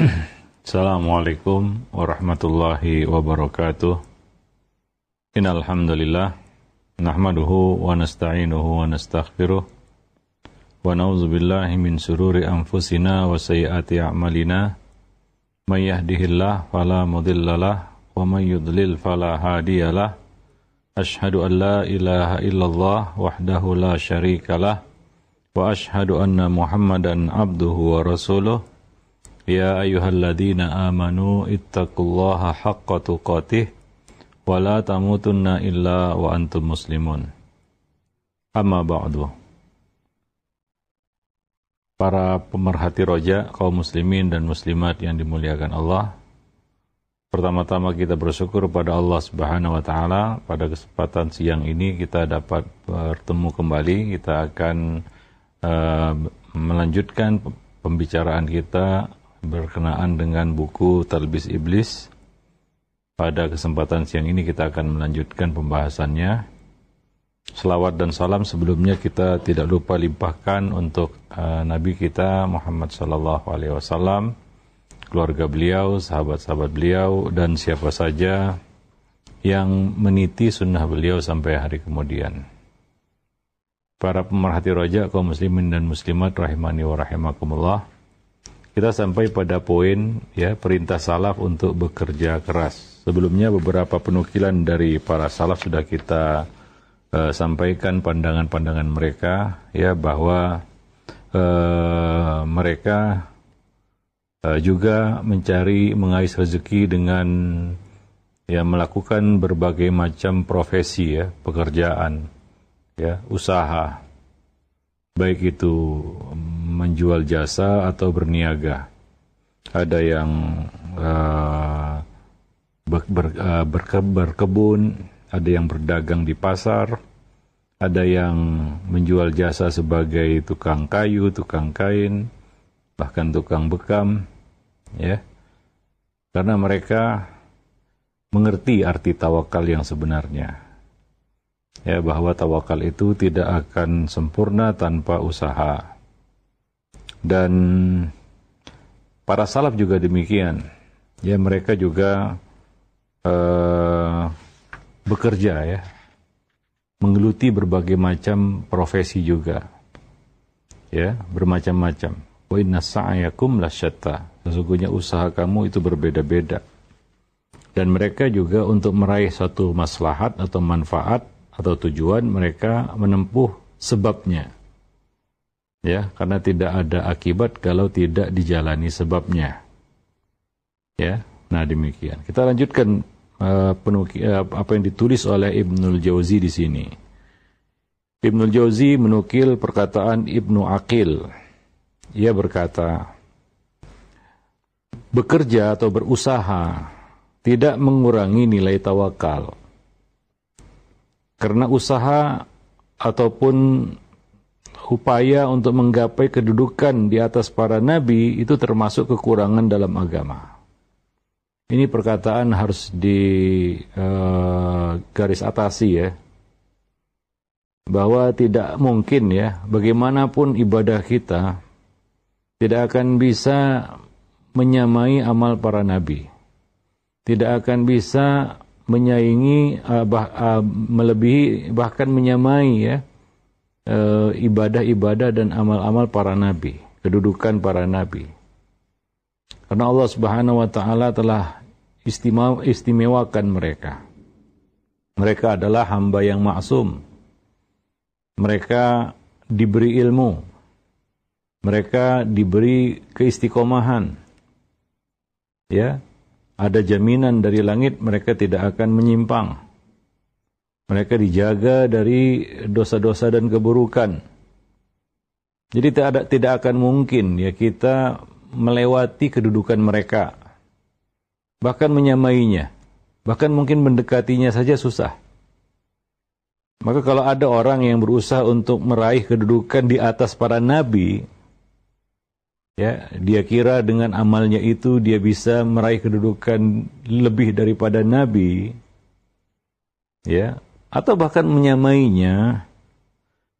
Assalamualaikum warahmatullahi wabarakatuh. Innal hamdalillah nahmaduhu wa nasta'inuhu wa nastaghfiruh wa na'udzu billahi min sururi anfusina wa sayyiati a'malina. May yahdihillahu fala mudhillalah wa may yudlil fala hadiyalah. Ashhadu an la ilaha illallah wahdahu la syarikalah wa ashhadu anna Muhammadan abduhu wa rasuluh. يا أيها الذين آمنوا اتقوا الله حق تقاته ولا تموتن إلا وأنتم مسلمون أما بعد Para pemerhati roja, kaum muslimin dan muslimat yang dimuliakan Allah. Pertama-tama kita bersyukur pada Allah Subhanahu wa taala pada kesempatan siang ini kita dapat bertemu kembali. Kita akan uh, melanjutkan pembicaraan kita berkenaan dengan buku Talbis Iblis. Pada kesempatan siang ini kita akan melanjutkan pembahasannya. Selawat dan salam sebelumnya kita tidak lupa limpahkan untuk uh, Nabi kita Muhammad Sallallahu Alaihi Wasallam, keluarga beliau, sahabat-sahabat beliau, dan siapa saja yang meniti sunnah beliau sampai hari kemudian. Para pemerhati roja kaum muslimin dan muslimat rahimani wa rahimakumullah kita sampai pada poin ya perintah salaf untuk bekerja keras. Sebelumnya beberapa penukilan dari para salaf sudah kita uh, sampaikan pandangan-pandangan mereka ya bahwa uh, mereka uh, juga mencari mengais rezeki dengan ya melakukan berbagai macam profesi ya, pekerjaan ya, usaha baik itu menjual jasa atau berniaga. Ada yang uh, ber, ber, uh, berke, berkebun, ada yang berdagang di pasar, ada yang menjual jasa sebagai tukang kayu, tukang kain, bahkan tukang bekam, ya. Karena mereka mengerti arti tawakal yang sebenarnya ya bahwa tawakal itu tidak akan sempurna tanpa usaha. Dan para salaf juga demikian. Ya mereka juga uh, bekerja ya, menggeluti berbagai macam profesi juga. Ya, bermacam-macam. Wa inna sa'yakum lasyatta. Sesungguhnya usaha kamu itu berbeda-beda. Dan mereka juga untuk meraih suatu maslahat atau manfaat atau tujuan mereka menempuh sebabnya. Ya, karena tidak ada akibat kalau tidak dijalani sebabnya. Ya, nah demikian. Kita lanjutkan uh, penuki, uh, apa yang ditulis oleh Ibnul Jauzi di sini. Ibnul Jauzi menukil perkataan Ibnu Aqil. Ia berkata, bekerja atau berusaha tidak mengurangi nilai tawakal. Karena usaha ataupun upaya untuk menggapai kedudukan di atas para nabi itu termasuk kekurangan dalam agama. Ini perkataan harus di uh, garis atasi ya. Bahwa tidak mungkin ya, bagaimanapun ibadah kita tidak akan bisa menyamai amal para nabi. Tidak akan bisa menyaingi uh, bah, uh, melebihi bahkan menyamai ya ibadah-ibadah dan amal-amal para nabi, kedudukan para nabi. Karena Allah Subhanahu wa taala telah istimewa, istimewakan mereka. Mereka adalah hamba yang maksum. Mereka diberi ilmu. Mereka diberi keistiqomahan. Ya, ada jaminan dari langit mereka tidak akan menyimpang. Mereka dijaga dari dosa-dosa dan keburukan. Jadi tidak ada, tidak akan mungkin ya kita melewati kedudukan mereka. Bahkan menyamainya. Bahkan mungkin mendekatinya saja susah. Maka kalau ada orang yang berusaha untuk meraih kedudukan di atas para nabi, Ya, dia kira dengan amalnya itu dia bisa meraih kedudukan lebih daripada nabi. Ya, atau bahkan menyamainya.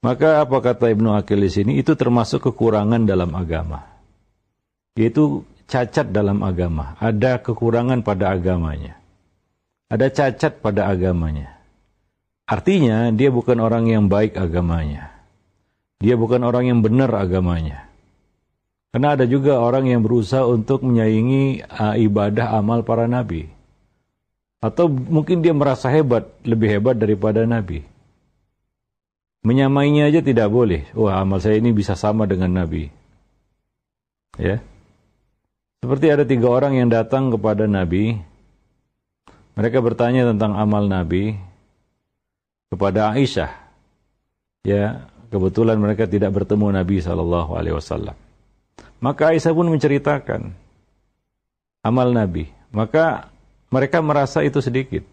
Maka apa kata Ibnu Akil di sini itu termasuk kekurangan dalam agama. Yaitu cacat dalam agama, ada kekurangan pada agamanya, ada cacat pada agamanya. Artinya dia bukan orang yang baik agamanya. Dia bukan orang yang benar agamanya. Karena ada juga orang yang berusaha untuk menyaingi uh, ibadah amal para nabi. Atau mungkin dia merasa hebat, lebih hebat daripada nabi. Menyamainya aja tidak boleh. Wah, amal saya ini bisa sama dengan nabi. Ya. Seperti ada tiga orang yang datang kepada nabi. Mereka bertanya tentang amal nabi kepada Aisyah. Ya, kebetulan mereka tidak bertemu Nabi Shallallahu Alaihi. Maka Aisyah pun menceritakan amal Nabi. Maka mereka merasa itu sedikit.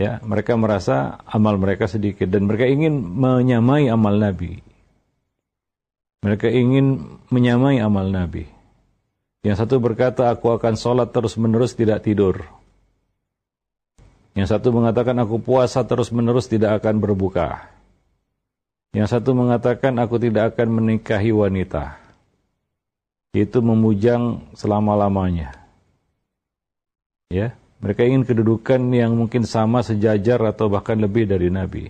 Ya, mereka merasa amal mereka sedikit dan mereka ingin menyamai amal Nabi. Mereka ingin menyamai amal Nabi. Yang satu berkata, aku akan sholat terus-menerus tidak tidur. Yang satu mengatakan, aku puasa terus-menerus tidak akan berbuka. Yang satu mengatakan, aku tidak akan menikahi wanita itu memujang selama-lamanya. Ya, mereka ingin kedudukan yang mungkin sama sejajar atau bahkan lebih dari Nabi.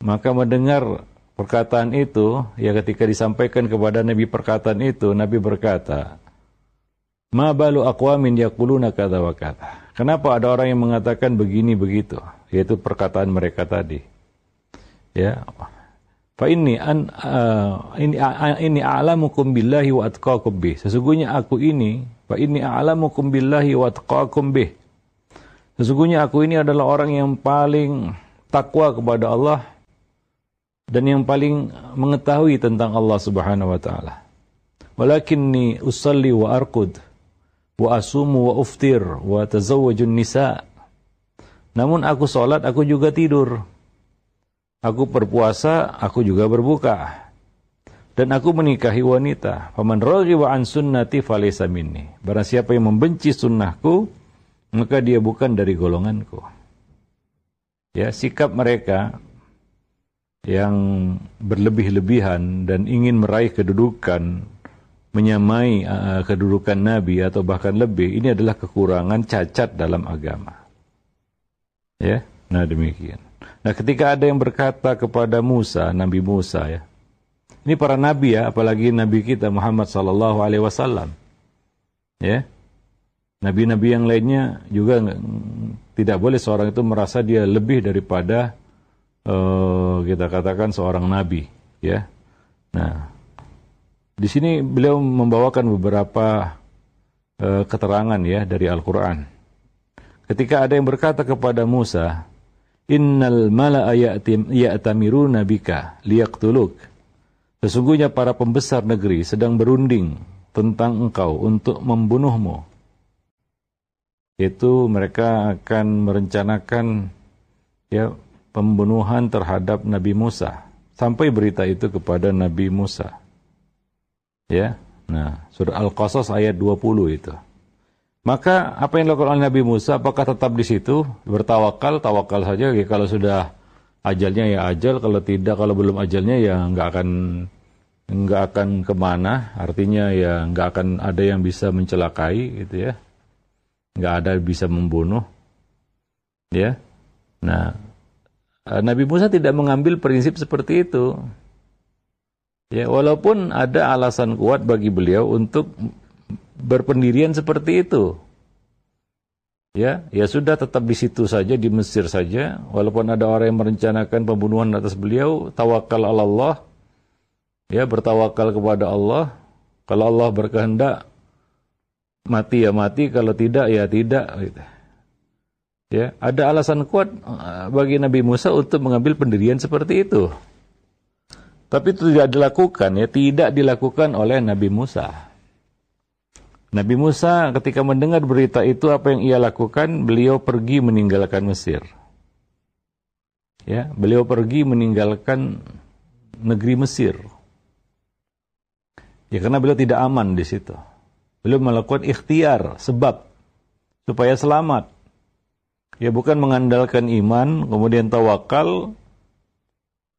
Maka mendengar perkataan itu, ya ketika disampaikan kepada Nabi perkataan itu, Nabi berkata, Ma balu aqwamin yaquluna kata wa kata. Kenapa ada orang yang mengatakan begini begitu? Yaitu perkataan mereka tadi. Ya, Fa ini an uh, ini uh, ini a'lamukum billahi wa atqakum bih. Sesungguhnya aku ini fa ini a'lamukum billahi wa atqakum bih. Sesungguhnya aku ini adalah orang yang paling takwa kepada Allah dan yang paling mengetahui tentang Allah Subhanahu wa taala. Walakinni usalli wa arqud wa asumu wa uftir wa tazawwajun nisa. Namun aku salat, aku juga tidur Aku berpuasa, aku juga berbuka. Dan aku menikahi wanita. Faman raghiba an sunnati falaysa minni. Barang siapa yang membenci sunnahku, maka dia bukan dari golonganku. Ya, sikap mereka yang berlebih-lebihan dan ingin meraih kedudukan menyamai uh, kedudukan nabi atau bahkan lebih ini adalah kekurangan cacat dalam agama. Ya, nah demikian. Nah, ketika ada yang berkata kepada Musa, Nabi Musa ya. Ini para nabi ya, apalagi nabi kita Muhammad sallallahu alaihi wasallam. Ya. Nabi-nabi yang lainnya juga tidak boleh seorang itu merasa dia lebih daripada uh, kita katakan seorang nabi, ya. Nah, di sini beliau membawakan beberapa uh, keterangan ya dari Al-Qur'an. Ketika ada yang berkata kepada Musa, Innal mala'a ya'tamiruna bika liyaqtuluk. Sesungguhnya para pembesar negeri sedang berunding tentang engkau untuk membunuhmu. Itu mereka akan merencanakan ya pembunuhan terhadap Nabi Musa. Sampai berita itu kepada Nabi Musa. Ya. Nah, surah Al-Qasas ayat 20 itu. Maka apa yang dilakukan oleh Nabi Musa, apakah tetap di situ bertawakal, tawakal saja? Ya, kalau sudah ajalnya ya ajal, kalau tidak, kalau belum ajalnya ya nggak akan nggak akan ke mana. Artinya ya nggak akan ada yang bisa mencelakai, gitu ya. Nggak ada yang bisa membunuh, ya. Nah, eh, Nabi Musa tidak mengambil prinsip seperti itu. Ya, walaupun ada alasan kuat bagi beliau untuk berpendirian seperti itu. Ya, ya sudah tetap di situ saja di Mesir saja walaupun ada orang yang merencanakan pembunuhan atas beliau tawakal Allah ya bertawakal kepada Allah kalau Allah berkehendak mati ya mati kalau tidak ya tidak gitu. Ya, ada alasan kuat eh, bagi Nabi Musa untuk mengambil pendirian seperti itu. Tapi itu tidak dilakukan ya, tidak dilakukan oleh Nabi Musa. Nabi Musa ketika mendengar berita itu apa yang ia lakukan? Beliau pergi meninggalkan Mesir. Ya, beliau pergi meninggalkan negeri Mesir. Ya karena beliau tidak aman di situ. Beliau melakukan ikhtiar sebab supaya selamat. Ya bukan mengandalkan iman, kemudian tawakal.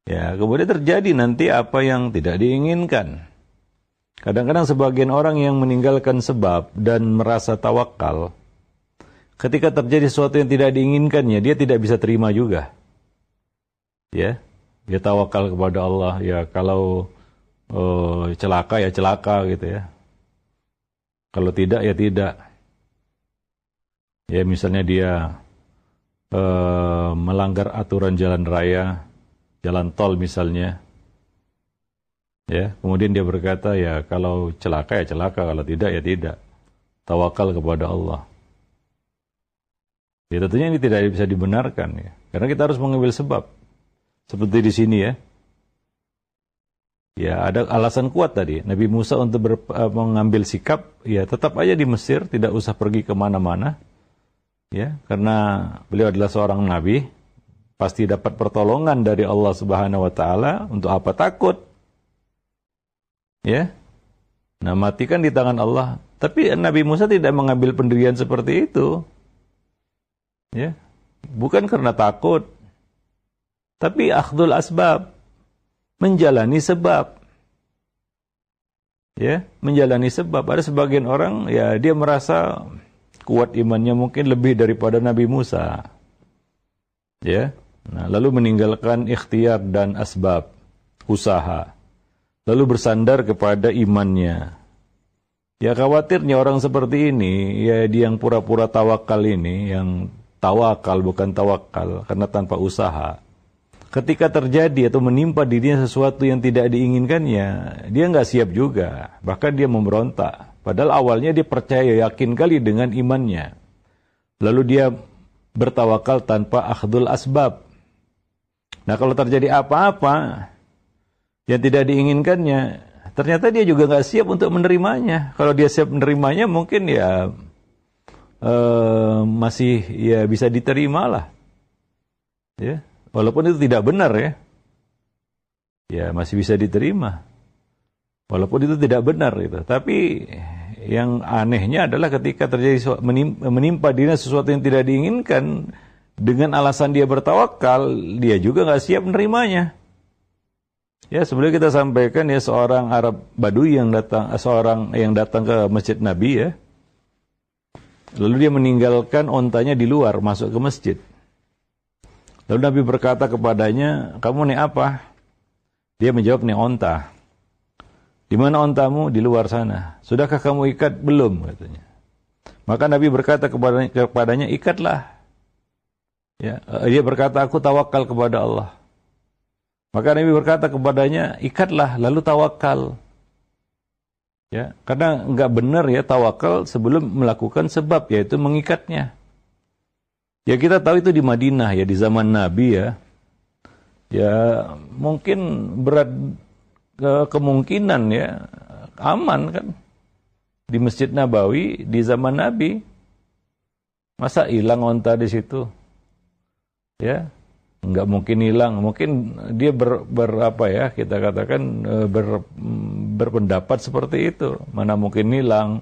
Ya, kemudian terjadi nanti apa yang tidak diinginkan. Kadang-kadang sebagian orang yang meninggalkan sebab dan merasa tawakal, ketika terjadi sesuatu yang tidak diinginkannya, dia tidak bisa terima juga. Ya, dia tawakal kepada Allah. Ya, kalau uh, celaka ya celaka gitu ya. Kalau tidak ya tidak. Ya, misalnya dia uh, melanggar aturan jalan raya, jalan tol misalnya, Ya, kemudian dia berkata, ya kalau celaka ya celaka, kalau tidak ya tidak. Tawakal kepada Allah. Ya tentunya ini tidak bisa dibenarkan ya. Karena kita harus mengambil sebab. Seperti di sini ya. Ya ada alasan kuat tadi. Nabi Musa untuk ber, uh, mengambil sikap, ya tetap aja di Mesir, tidak usah pergi ke mana-mana. Ya, karena beliau adalah seorang nabi, pasti dapat pertolongan dari Allah Subhanahu wa taala. Untuk apa takut? Ya. Nah, mati kan di tangan Allah. Tapi Nabi Musa tidak mengambil pendirian seperti itu. Ya. Bukan karena takut. Tapi akhdul asbab. Menjalani sebab. Ya, menjalani sebab. Ada sebagian orang ya dia merasa kuat imannya mungkin lebih daripada Nabi Musa. Ya. Nah, lalu meninggalkan ikhtiar dan asbab usaha lalu bersandar kepada imannya. Ya khawatirnya orang seperti ini, ya dia yang pura-pura tawakal ini, yang tawakal bukan tawakal, karena tanpa usaha. Ketika terjadi atau menimpa dirinya sesuatu yang tidak diinginkannya, dia nggak siap juga. Bahkan dia memberontak. Padahal awalnya dia percaya yakin kali dengan imannya. Lalu dia bertawakal tanpa akhdul asbab. Nah kalau terjadi apa-apa, yang tidak diinginkannya, ternyata dia juga nggak siap untuk menerimanya. Kalau dia siap menerimanya, mungkin ya uh, masih ya bisa diterima lah. Ya, walaupun itu tidak benar ya, ya masih bisa diterima. Walaupun itu tidak benar itu, tapi yang anehnya adalah ketika terjadi menimpa dirinya sesuatu yang tidak diinginkan dengan alasan dia bertawakal, dia juga nggak siap menerimanya. Ya, sebelum kita sampaikan ya seorang Arab Badui yang datang seorang yang datang ke Masjid Nabi ya. Lalu dia meninggalkan ontanya di luar masuk ke masjid. Lalu Nabi berkata kepadanya, "Kamu nih apa?" Dia menjawab, "Nih onta." "Di mana ontamu?" "Di luar sana." "Sudahkah kamu ikat?" "Belum," katanya. Maka Nabi berkata kepadanya, kepadanya "Ikatlah." Ya, dia berkata, "Aku tawakal kepada Allah." Maka Nabi berkata kepadanya, ikatlah lalu tawakal. Ya, karena nggak benar ya tawakal sebelum melakukan sebab yaitu mengikatnya. Ya kita tahu itu di Madinah ya di zaman Nabi ya. Ya mungkin berat ke kemungkinan ya aman kan di Masjid Nabawi di zaman Nabi. Masa hilang onta di situ? Ya, nggak mungkin hilang mungkin dia ber, ber apa ya kita katakan e, ber, berpendapat seperti itu mana mungkin hilang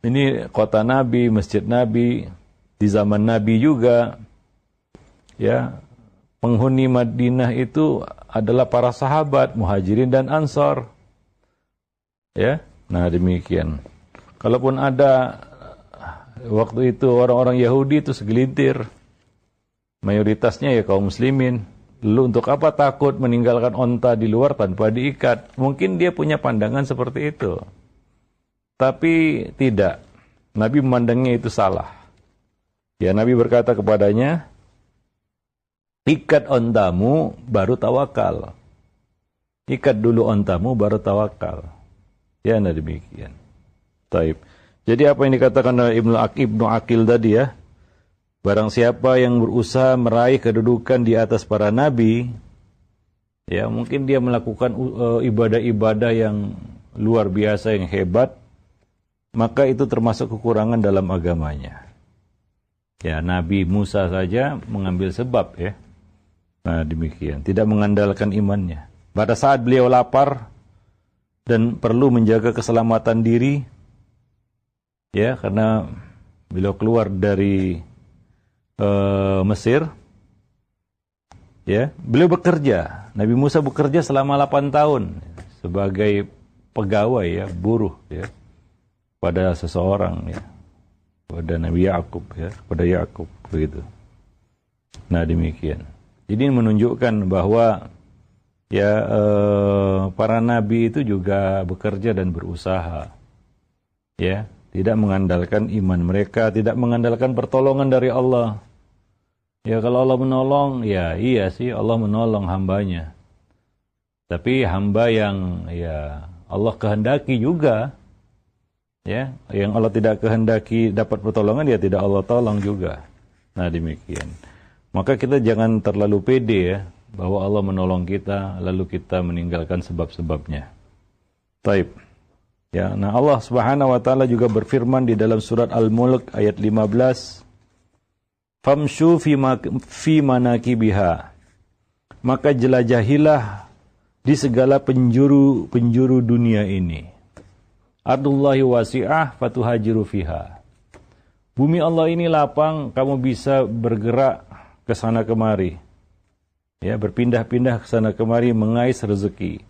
ini kota nabi masjid nabi di zaman nabi juga ya penghuni Madinah itu adalah para sahabat muhajirin dan ansor ya nah demikian kalaupun ada waktu itu orang-orang Yahudi itu segelintir mayoritasnya ya kaum muslimin. Lalu untuk apa takut meninggalkan onta di luar tanpa diikat? Mungkin dia punya pandangan seperti itu. Tapi tidak. Nabi memandangnya itu salah. Ya Nabi berkata kepadanya, ikat ontamu baru tawakal. Ikat dulu ontamu baru tawakal. Ya nah demikian. Taib. Jadi apa yang dikatakan oleh Ibnu Ibnu Akil tadi ya, Barang siapa yang berusaha meraih kedudukan di atas para nabi, ya mungkin dia melakukan uh, ibadah-ibadah yang luar biasa yang hebat, maka itu termasuk kekurangan dalam agamanya. Ya, Nabi Musa saja mengambil sebab ya. Nah, demikian, tidak mengandalkan imannya. Pada saat beliau lapar dan perlu menjaga keselamatan diri ya karena beliau keluar dari uh, Mesir. Ya, beliau bekerja. Nabi Musa bekerja selama 8 tahun sebagai pegawai ya, buruh ya pada seseorang ya. Pada Nabi Yakub ya, pada Yakub begitu. Nah, demikian. Jadi menunjukkan bahwa ya eh, para nabi itu juga bekerja dan berusaha. Ya, tidak mengandalkan iman mereka, tidak mengandalkan pertolongan dari Allah. Ya kalau Allah menolong, ya iya sih Allah menolong hambanya. Tapi hamba yang ya Allah kehendaki juga ya yang Allah tidak kehendaki dapat pertolongan ya tidak Allah tolong juga. Nah demikian. Maka kita jangan terlalu pede ya bahwa Allah menolong kita lalu kita meninggalkan sebab-sebabnya. Taib. Ya nah Allah Subhanahu wa taala juga berfirman di dalam surat Al-Mulk ayat 15 famshu fi, fi manakibiha. Maka jelajahilah di segala penjuru penjuru dunia ini. Ardullahi wasi'ah fatuhajiru fiha. Bumi Allah ini lapang, kamu bisa bergerak ke sana kemari. Ya, berpindah-pindah ke sana kemari mengais rezeki.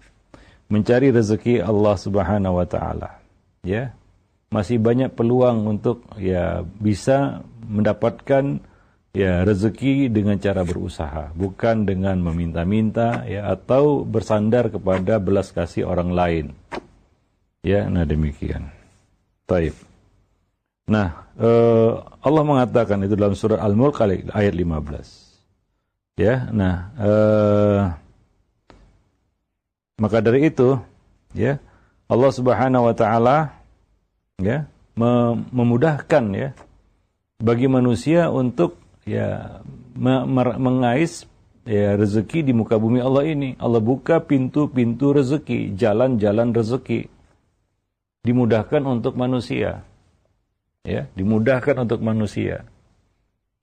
Mencari rezeki Allah Subhanahu wa taala. Ya. Masih banyak peluang untuk ya bisa mendapatkan ya rezeki dengan cara berusaha, bukan dengan meminta-minta ya atau bersandar kepada belas kasih orang lain. Ya, nah demikian. Taib. Nah, eh, Allah mengatakan itu dalam surat Al-Mulk ayat 15. Ya, nah eh, maka dari itu ya Allah Subhanahu wa taala ya memudahkan ya bagi manusia untuk ya mengais ya rezeki di muka bumi Allah ini. Allah buka pintu-pintu rezeki, jalan-jalan rezeki. Dimudahkan untuk manusia. Ya, dimudahkan untuk manusia.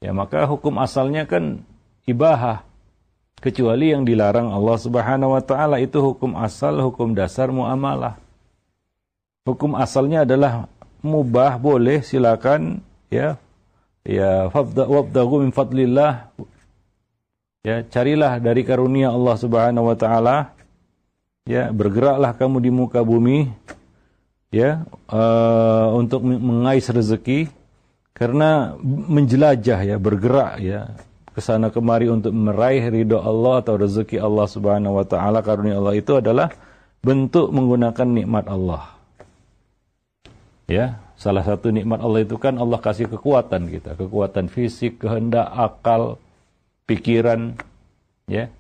Ya, maka hukum asalnya kan ibahah. Kecuali yang dilarang Allah Subhanahu wa taala itu hukum asal, hukum dasar muamalah. Hukum asalnya adalah mubah boleh silakan ya ya wabdagu min fadlillah ya carilah dari karunia Allah Subhanahu wa taala ya bergeraklah kamu di muka bumi ya uh, untuk mengais rezeki karena menjelajah ya bergerak ya ke sana kemari untuk meraih ridho Allah atau rezeki Allah Subhanahu wa taala karunia Allah itu adalah bentuk menggunakan nikmat Allah ya Salah satu nikmat Allah itu kan Allah kasih kekuatan kita, kekuatan fisik, kehendak, akal, pikiran, ya.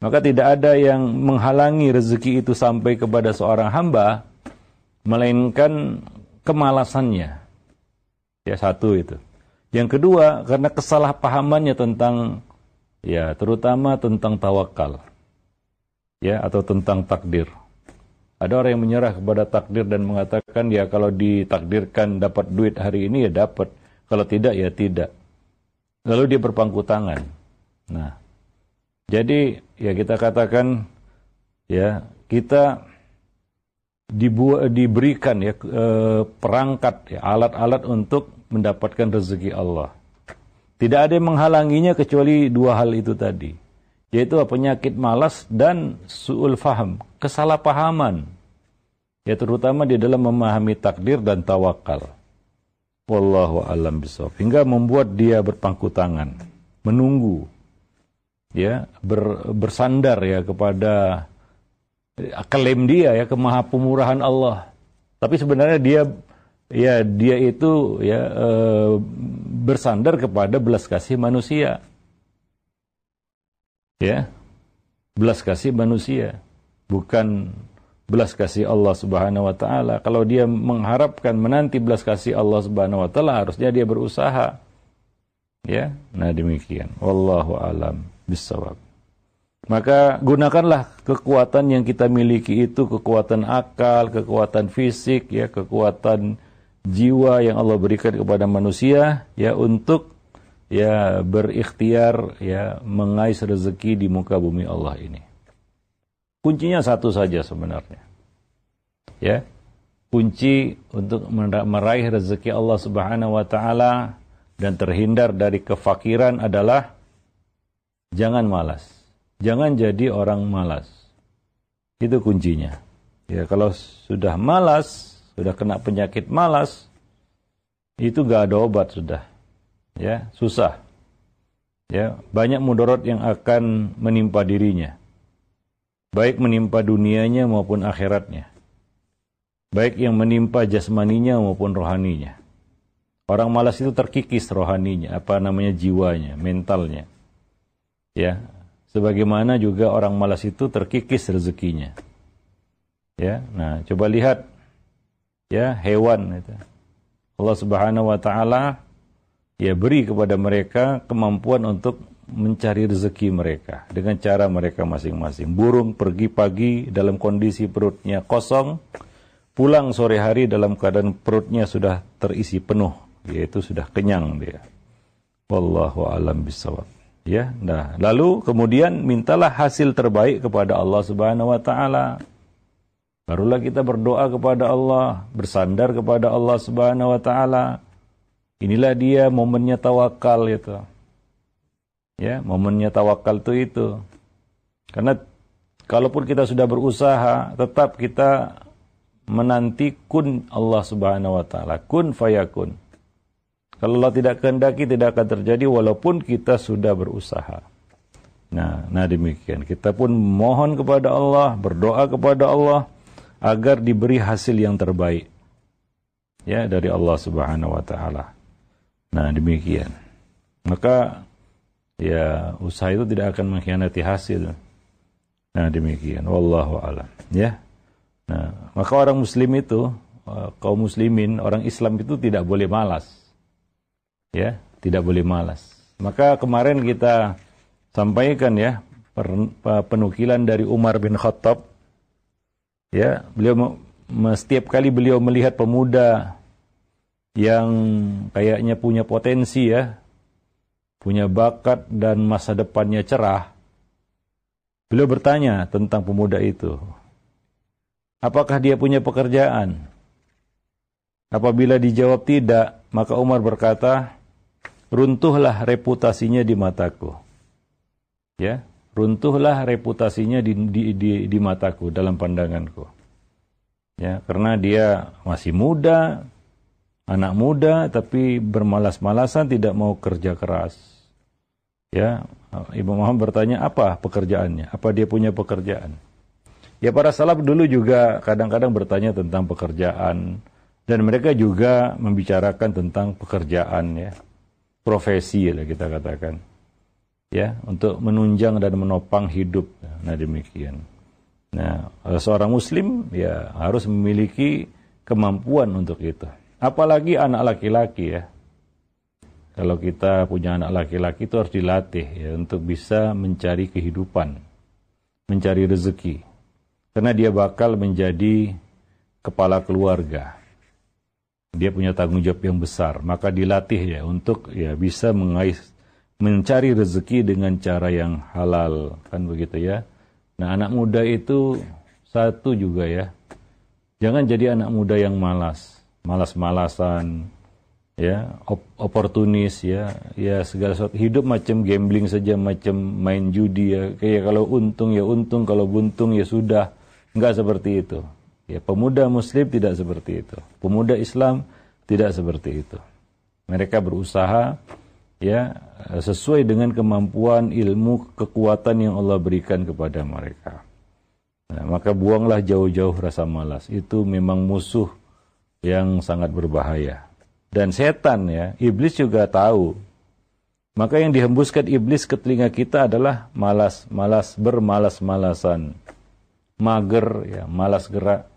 Maka tidak ada yang menghalangi rezeki itu sampai kepada seorang hamba melainkan kemalasannya. Ya satu itu. Yang kedua karena kesalahpahamannya tentang ya terutama tentang tawakal. Ya atau tentang takdir. Ada orang yang menyerah kepada takdir dan mengatakan ya kalau ditakdirkan dapat duit hari ini ya dapat, kalau tidak ya tidak. Lalu dia berpangku tangan. Nah, jadi ya kita katakan ya kita dibu diberikan ya eh, perangkat ya alat-alat untuk mendapatkan rezeki Allah. Tidak ada yang menghalanginya kecuali dua hal itu tadi yaitu penyakit malas dan suul faham, kesalahpahaman. Ya terutama di dalam memahami takdir dan tawakal. Wallahu alam bisawab. Hingga membuat dia berpangku tangan, menunggu, ya ber, bersandar ya kepada klaim dia ya kemahapemurahan Allah. Tapi sebenarnya dia ya dia itu ya e, bersandar kepada belas kasih manusia. Ya belas kasih manusia. Bukan belas kasih Allah Subhanahu wa taala. Kalau dia mengharapkan menanti belas kasih Allah Subhanahu wa taala harusnya dia berusaha. Ya nah demikian. Wallahu alam. Bisawab maka gunakanlah kekuatan yang kita miliki itu kekuatan akal kekuatan fisik ya kekuatan jiwa yang Allah berikan kepada manusia ya untuk ya berikhtiar ya mengais rezeki di muka bumi Allah ini. Kuncinya satu saja sebenarnya. Ya. Kunci untuk meraih rezeki Allah Subhanahu wa taala dan terhindar dari kefakiran adalah jangan malas. Jangan jadi orang malas. Itu kuncinya. Ya, kalau sudah malas, sudah kena penyakit malas, itu gak ada obat sudah. Ya, susah. Ya, banyak mudarat yang akan menimpa dirinya. Baik menimpa dunianya maupun akhiratnya. Baik yang menimpa jasmaninya maupun rohaninya. Orang malas itu terkikis rohaninya, apa namanya jiwanya, mentalnya. Ya, sebagaimana juga orang malas itu terkikis rezekinya. Ya, nah coba lihat ya hewan itu. Allah Subhanahu wa taala ya beri kepada mereka kemampuan untuk mencari rezeki mereka dengan cara mereka masing-masing. Burung pergi pagi dalam kondisi perutnya kosong, pulang sore hari dalam keadaan perutnya sudah terisi penuh yaitu sudah kenyang dia. Wallahu alam bisawab. Ya, nah, lalu kemudian mintalah hasil terbaik kepada Allah Subhanahu wa taala. Barulah kita berdoa kepada Allah, bersandar kepada Allah Subhanahu wa taala. Inilah dia momennya tawakal itu. Ya, momennya tawakal itu itu. Karena kalaupun kita sudah berusaha, tetap kita menanti kun Allah Subhanahu wa taala, kun fayakun. Kalau Allah tidak kehendaki tidak akan terjadi walaupun kita sudah berusaha. Nah, nah demikian. Kita pun mohon kepada Allah, berdoa kepada Allah agar diberi hasil yang terbaik. Ya, dari Allah Subhanahu wa taala. Nah, demikian. Maka ya usaha itu tidak akan mengkhianati hasil. Nah, demikian. Wallahu alam, ya. Nah, maka orang muslim itu eh, kaum muslimin, orang Islam itu tidak boleh malas ya tidak boleh malas. Maka kemarin kita sampaikan ya penukilan dari Umar bin Khattab. Ya beliau setiap kali beliau melihat pemuda yang kayaknya punya potensi ya punya bakat dan masa depannya cerah beliau bertanya tentang pemuda itu. Apakah dia punya pekerjaan? Apabila dijawab tidak maka Umar berkata runtuhlah reputasinya di mataku. Ya, runtuhlah reputasinya di, di, di, di mataku dalam pandanganku. Ya, karena dia masih muda, anak muda tapi bermalas-malasan tidak mau kerja keras. Ya, Ibu Muhammad bertanya apa pekerjaannya? Apa dia punya pekerjaan? Ya para salaf dulu juga kadang-kadang bertanya tentang pekerjaan dan mereka juga membicarakan tentang pekerjaan ya profesi lah kita katakan. Ya untuk menunjang dan menopang hidup. Nah demikian. Nah seorang muslim ya harus memiliki kemampuan untuk itu. Apalagi anak laki-laki ya. Kalau kita punya anak laki-laki itu harus dilatih ya untuk bisa mencari kehidupan mencari rezeki. Karena dia bakal menjadi kepala keluarga dia punya tanggung jawab yang besar, maka dilatih ya untuk ya bisa mengais mencari rezeki dengan cara yang halal kan begitu ya. Nah, anak muda itu satu juga ya. Jangan jadi anak muda yang malas, malas-malasan, ya, op oportunis ya, ya segala sesuatu hidup macam gambling saja, macam main judi ya. Kayak kalau untung ya untung, kalau buntung ya sudah. Enggak seperti itu. Ya, pemuda muslim tidak seperti itu. Pemuda Islam tidak seperti itu. Mereka berusaha ya sesuai dengan kemampuan ilmu kekuatan yang Allah berikan kepada mereka. Nah, maka buanglah jauh-jauh rasa malas. Itu memang musuh yang sangat berbahaya. Dan setan ya, iblis juga tahu. Maka yang dihembuskan iblis ke telinga kita adalah malas, malas bermalas-malasan. Mager ya, malas gerak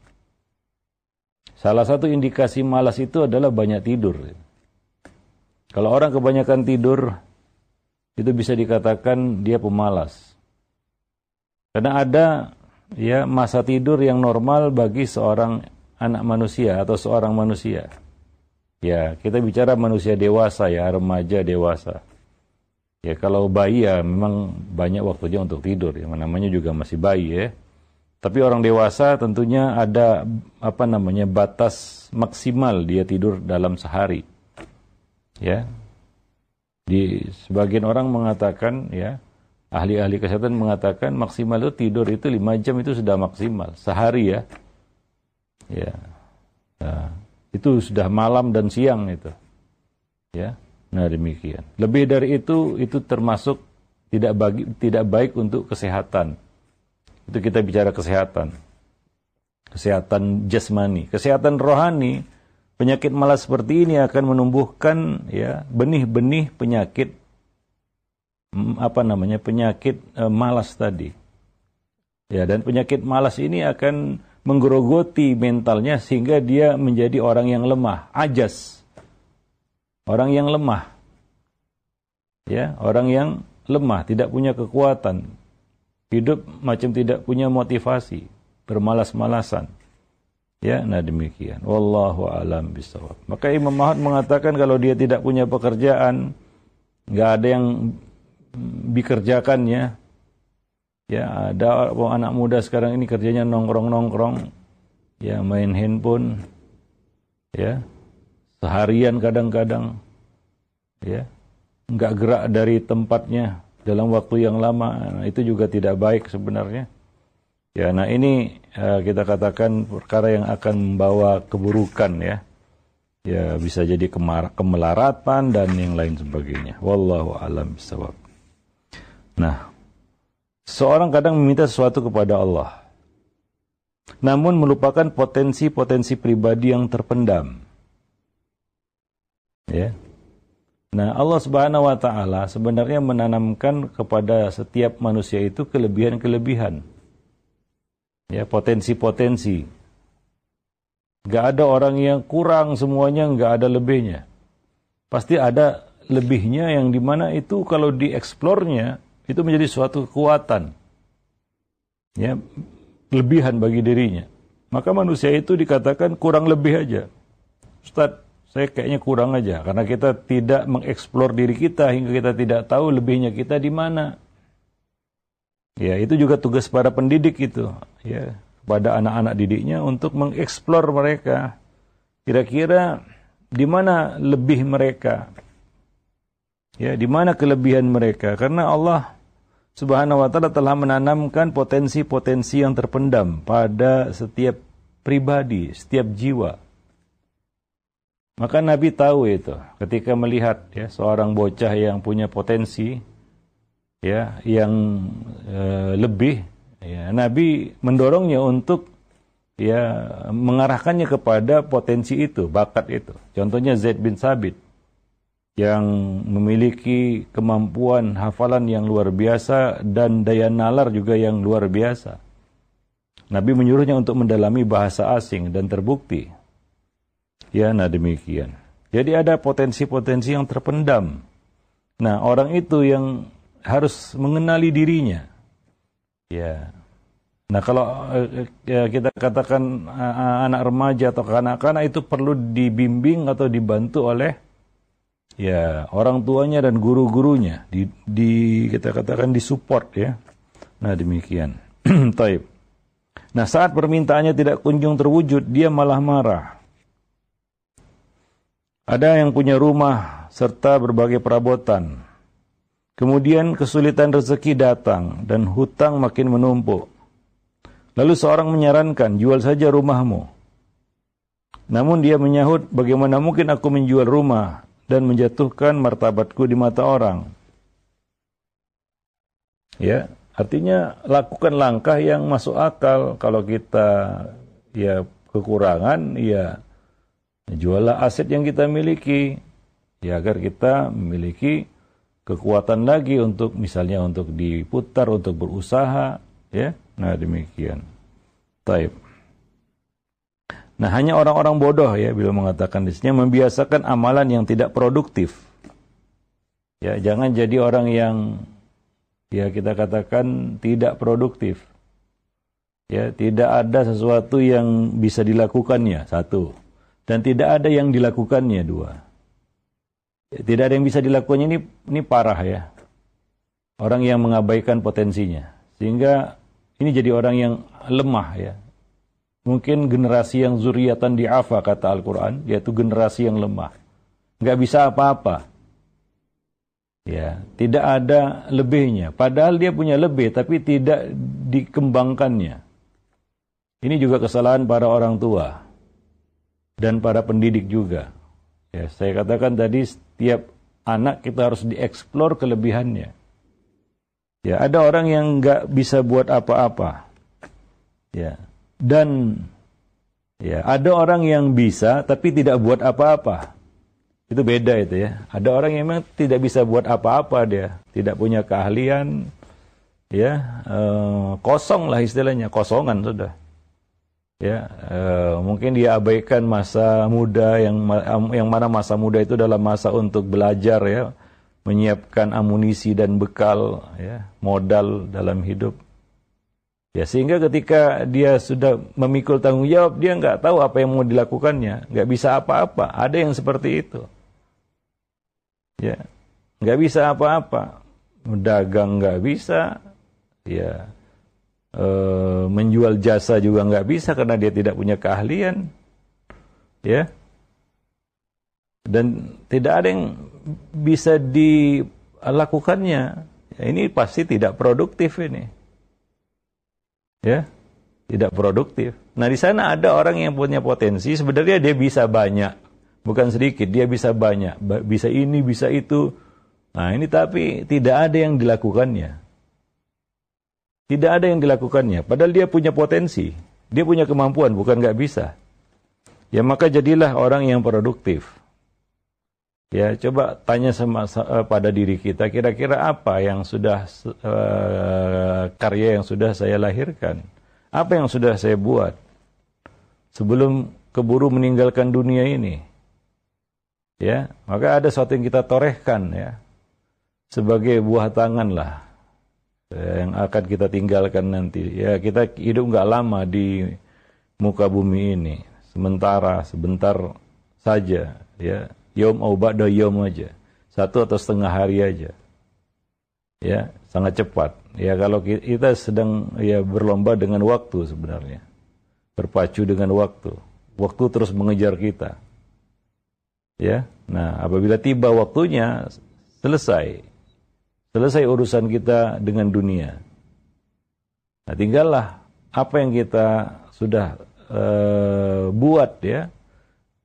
Salah satu indikasi malas itu adalah banyak tidur. Kalau orang kebanyakan tidur, itu bisa dikatakan dia pemalas. Karena ada ya masa tidur yang normal bagi seorang anak manusia atau seorang manusia. Ya, kita bicara manusia dewasa ya, remaja dewasa. Ya, kalau bayi ya memang banyak waktunya untuk tidur. Yang namanya juga masih bayi ya. Tapi orang dewasa tentunya ada apa namanya batas maksimal dia tidur dalam sehari. Ya. Di sebagian orang mengatakan ya, ahli-ahli kesehatan mengatakan maksimal itu tidur itu 5 jam itu sudah maksimal sehari ya. Ya. Nah, itu sudah malam dan siang itu. Ya. Nah, demikian. Lebih dari itu itu termasuk tidak bagi tidak baik untuk kesehatan. Itu kita bicara kesehatan. Kesehatan jasmani, kesehatan rohani, penyakit malas seperti ini akan menumbuhkan ya benih-benih penyakit mm, apa namanya? penyakit e, malas tadi. Ya, dan penyakit malas ini akan menggerogoti mentalnya sehingga dia menjadi orang yang lemah, ajas. Orang yang lemah. Ya, orang yang lemah, tidak punya kekuatan. Hidup macam tidak punya motivasi, bermalas-malasan. Ya, nah demikian. Wallahu alam bisawab. Maka Imam Mahmud mengatakan kalau dia tidak punya pekerjaan, nggak ada yang dikerjakannya. Ya, ada anak muda sekarang ini kerjanya nongkrong-nongkrong, ya main handphone, ya seharian kadang-kadang, ya nggak gerak dari tempatnya dalam waktu yang lama. Nah, itu juga tidak baik sebenarnya. Ya nah ini uh, kita katakan perkara yang akan membawa keburukan ya. Ya bisa jadi kemar kemelaratan dan yang lain sebagainya. Wallahu alam bisawab nah seorang kadang meminta sesuatu kepada Allah namun melupakan potensi-potensi pribadi yang terpendam. Ya Nah, Allah Subhanahu wa taala sebenarnya menanamkan kepada setiap manusia itu kelebihan-kelebihan. Ya, potensi-potensi. Gak ada orang yang kurang semuanya, gak ada lebihnya. Pasti ada lebihnya yang di mana itu kalau dieksplornya itu menjadi suatu kekuatan. Ya, kelebihan bagi dirinya. Maka manusia itu dikatakan kurang lebih aja. Ustadz, saya kayaknya kurang aja karena kita tidak mengeksplor diri kita hingga kita tidak tahu lebihnya kita di mana. Ya, itu juga tugas para pendidik itu, ya, kepada anak-anak didiknya untuk mengeksplor mereka. Kira-kira di mana lebih mereka? Ya, di mana kelebihan mereka? Karena Allah Subhanahu wa taala telah menanamkan potensi-potensi yang terpendam pada setiap pribadi, setiap jiwa. Maka Nabi tahu itu ketika melihat ya seorang bocah yang punya potensi ya yang e, lebih ya Nabi mendorongnya untuk ya mengarahkannya kepada potensi itu, bakat itu. Contohnya Zaid bin Sabit yang memiliki kemampuan hafalan yang luar biasa dan daya nalar juga yang luar biasa. Nabi menyuruhnya untuk mendalami bahasa asing dan terbukti Ya, nah demikian. Jadi ada potensi-potensi yang terpendam. Nah, orang itu yang harus mengenali dirinya. Ya. Nah, kalau eh, ya, kita katakan uh, anak remaja atau kanak-kanak itu perlu dibimbing atau dibantu oleh ya orang tuanya dan guru-gurunya di, di kita katakan disupport ya. Nah, demikian. Taib. Nah, saat permintaannya tidak kunjung terwujud, dia malah marah. Ada yang punya rumah serta berbagai perabotan. Kemudian kesulitan rezeki datang dan hutang makin menumpuk. Lalu seorang menyarankan, jual saja rumahmu. Namun dia menyahut, bagaimana mungkin aku menjual rumah dan menjatuhkan martabatku di mata orang. Ya, artinya lakukan langkah yang masuk akal. Kalau kita ya kekurangan, ya Juallah aset yang kita miliki ya agar kita memiliki kekuatan lagi untuk misalnya untuk diputar untuk berusaha ya. Nah, demikian. Taib. Nah, hanya orang-orang bodoh ya bila mengatakan di sini membiasakan amalan yang tidak produktif. Ya, jangan jadi orang yang ya kita katakan tidak produktif. Ya, tidak ada sesuatu yang bisa dilakukannya, satu dan tidak ada yang dilakukannya dua. Tidak ada yang bisa dilakukannya ini ini parah ya. Orang yang mengabaikan potensinya. Sehingga ini jadi orang yang lemah ya. Mungkin generasi yang zuriatan di'afa kata Al-Quran, yaitu generasi yang lemah. Nggak bisa apa-apa. Ya, tidak ada lebihnya. Padahal dia punya lebih, tapi tidak dikembangkannya. Ini juga kesalahan para orang tua dan para pendidik juga. Ya, saya katakan tadi setiap anak kita harus dieksplor kelebihannya. Ya, ada orang yang nggak bisa buat apa-apa. Ya, dan ya ada orang yang bisa tapi tidak buat apa-apa. Itu beda itu ya. Ada orang yang memang tidak bisa buat apa-apa dia, tidak punya keahlian, ya eh, kosong lah istilahnya, kosongan sudah ya uh, mungkin dia abaikan masa muda yang yang mana masa muda itu dalam masa untuk belajar ya. Menyiapkan amunisi dan bekal ya modal dalam hidup. Ya sehingga ketika dia sudah memikul tanggung jawab dia nggak tahu apa yang mau dilakukannya. Nggak bisa apa-apa. Ada yang seperti itu. Ya nggak bisa apa-apa. Dagang nggak bisa. Ya e, menjual jasa juga nggak bisa karena dia tidak punya keahlian, ya. Dan tidak ada yang bisa dilakukannya. Ya, ini pasti tidak produktif ini, ya, tidak produktif. Nah di sana ada orang yang punya potensi, sebenarnya dia bisa banyak, bukan sedikit, dia bisa banyak, bisa ini, bisa itu. Nah ini tapi tidak ada yang dilakukannya. Tidak ada yang dilakukannya. Padahal dia punya potensi. Dia punya kemampuan, bukan nggak bisa. Ya maka jadilah orang yang produktif. Ya coba tanya sama uh, pada diri kita, kira-kira apa yang sudah uh, karya yang sudah saya lahirkan? Apa yang sudah saya buat sebelum keburu meninggalkan dunia ini? Ya, maka ada sesuatu yang kita torehkan ya sebagai buah tangan lah yang akan kita tinggalkan nanti. Ya kita hidup nggak lama di muka bumi ini. Sementara, sebentar saja. Ya, yom au ba'da yom aja. Satu atau setengah hari aja. Ya, sangat cepat. Ya kalau kita sedang ya berlomba dengan waktu sebenarnya. Berpacu dengan waktu. Waktu terus mengejar kita. Ya. Nah, apabila tiba waktunya selesai Selesai urusan kita dengan dunia. Nah, tinggallah apa yang kita sudah uh, buat ya.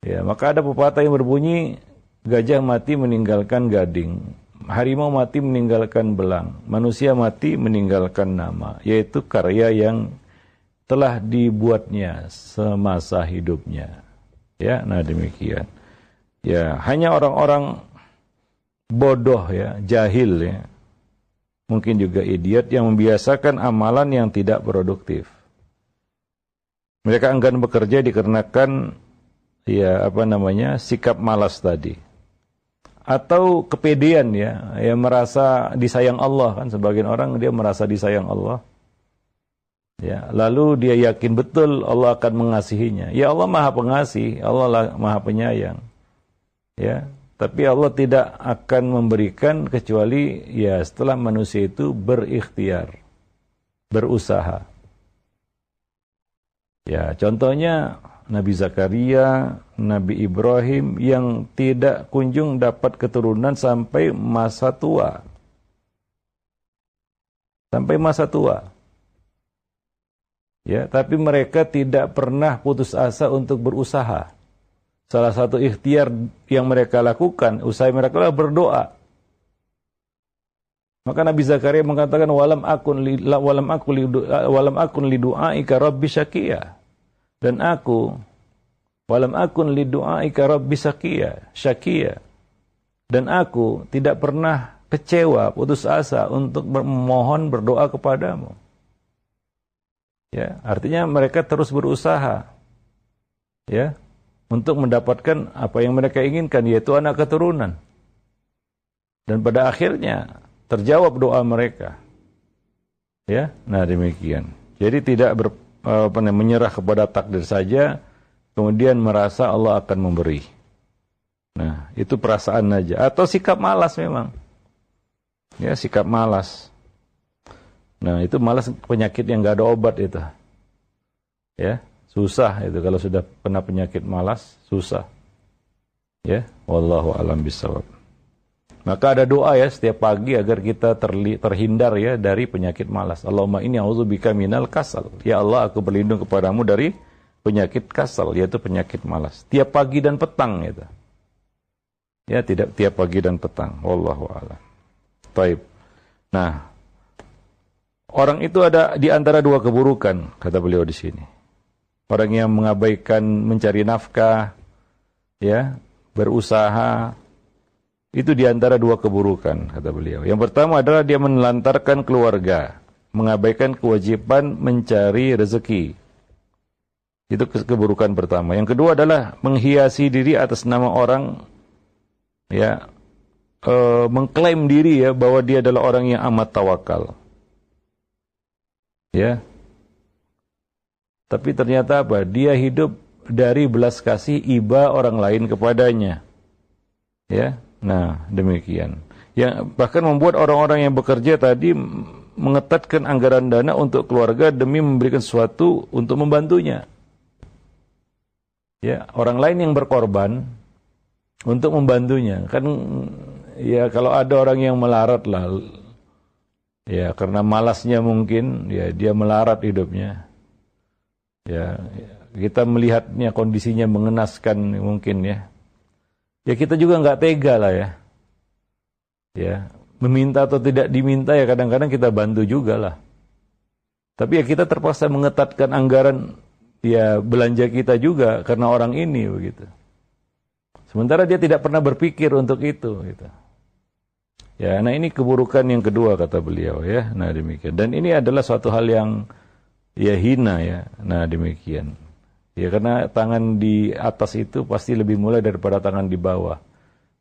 Ya, maka ada pepatah yang berbunyi gajah mati meninggalkan gading, harimau mati meninggalkan belang, manusia mati meninggalkan nama, yaitu karya yang telah dibuatnya semasa hidupnya. Ya, nah demikian. Ya, hanya orang-orang bodoh ya, jahil ya, mungkin juga idiot yang membiasakan amalan yang tidak produktif. Mereka enggan bekerja dikarenakan ya apa namanya sikap malas tadi. Atau kepedean ya. Yang merasa disayang Allah. Kan sebagian orang dia merasa disayang Allah. Ya lalu dia yakin betul Allah akan mengasihinya. Ya Allah maha pengasih. Allah maha penyayang. Ya tapi Allah tidak akan memberikan kecuali ya setelah manusia itu berikhtiar, berusaha. Ya, contohnya Nabi Zakaria, Nabi Ibrahim yang tidak kunjung dapat keturunan sampai masa tua. Sampai masa tua. Ya, tapi mereka tidak pernah putus asa untuk berusaha salah satu ikhtiar yang mereka lakukan, usai mereka berdoa. Maka Nabi Zakaria mengatakan walam akun li, walam akun li, walam akun li du'aika rabbi syakia. Dan aku walam akun li du'aika rabbi syakia, syakia. Dan aku tidak pernah kecewa, putus asa untuk memohon berdoa kepadamu. Ya, artinya mereka terus berusaha. Ya, untuk mendapatkan apa yang mereka inginkan yaitu anak keturunan. Dan pada akhirnya terjawab doa mereka. Ya, nah demikian. Jadi tidak ber, apa, menyerah kepada takdir saja, kemudian merasa Allah akan memberi. Nah, itu perasaan aja atau sikap malas memang. Ya, sikap malas. Nah, itu malas penyakit yang nggak ada obat itu. Ya, Susah itu kalau sudah kena penyakit malas, susah. Ya, wallahu alam bisawab. Maka ada doa ya setiap pagi agar kita terli, terhindar ya dari penyakit malas. Allahumma inni a'udzubika minal kasal. Ya Allah, aku berlindung kepadamu dari penyakit kasal, yaitu penyakit malas. Tiap pagi dan petang itu. Ya, tidak tiap pagi dan petang. Wallahu a'lam. Taib. Nah, orang itu ada di antara dua keburukan, kata beliau di sini. Orang yang mengabaikan mencari nafkah, ya, berusaha, itu di antara dua keburukan, kata beliau. Yang pertama adalah dia menelantarkan keluarga, mengabaikan kewajiban mencari rezeki. Itu keburukan pertama. Yang kedua adalah menghiasi diri atas nama orang, ya, e, mengklaim diri ya bahwa dia adalah orang yang amat tawakal. Ya. Tapi ternyata apa? Dia hidup dari belas kasih iba orang lain kepadanya. Ya, Nah, demikian. Yang bahkan membuat orang-orang yang bekerja tadi mengetatkan anggaran dana untuk keluarga demi memberikan sesuatu untuk membantunya. Ya, orang lain yang berkorban untuk membantunya. Kan ya kalau ada orang yang melarat lah ya karena malasnya mungkin ya dia melarat hidupnya. Ya, kita melihatnya kondisinya mengenaskan mungkin ya ya kita juga nggak tega lah ya. Ya, meminta atau tidak diminta ya kadang-kadang kita bantu juga lah. Tapi ya kita terpaksa mengetatkan anggaran ya belanja kita juga karena orang ini begitu. Sementara dia tidak pernah berpikir untuk itu gitu. Ya, nah ini keburukan yang kedua kata beliau ya. Nah demikian. Dan ini adalah suatu hal yang ya hina ya. Nah demikian. Ya karena tangan di atas itu pasti lebih mulia daripada tangan di bawah.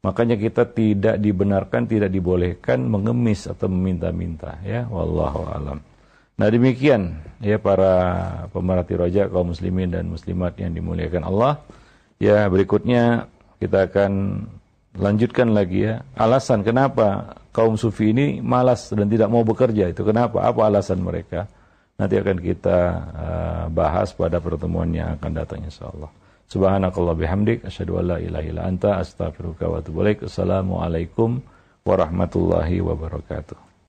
Makanya kita tidak dibenarkan, tidak dibolehkan mengemis atau meminta-minta ya. Wallahu alam. Nah demikian ya para pemerhati roja kaum muslimin dan muslimat yang dimuliakan Allah. Ya berikutnya kita akan lanjutkan lagi ya. Alasan kenapa kaum sufi ini malas dan tidak mau bekerja itu kenapa? Apa alasan mereka? Nanti akan kita uh, bahas pada pertemuan yang akan datang insyaallah. Subhanakallah bihamdik asyhadu an la ilaha illa anta astaghfiruka wa atubu ilaik. Assalamualaikum warahmatullahi wabarakatuh.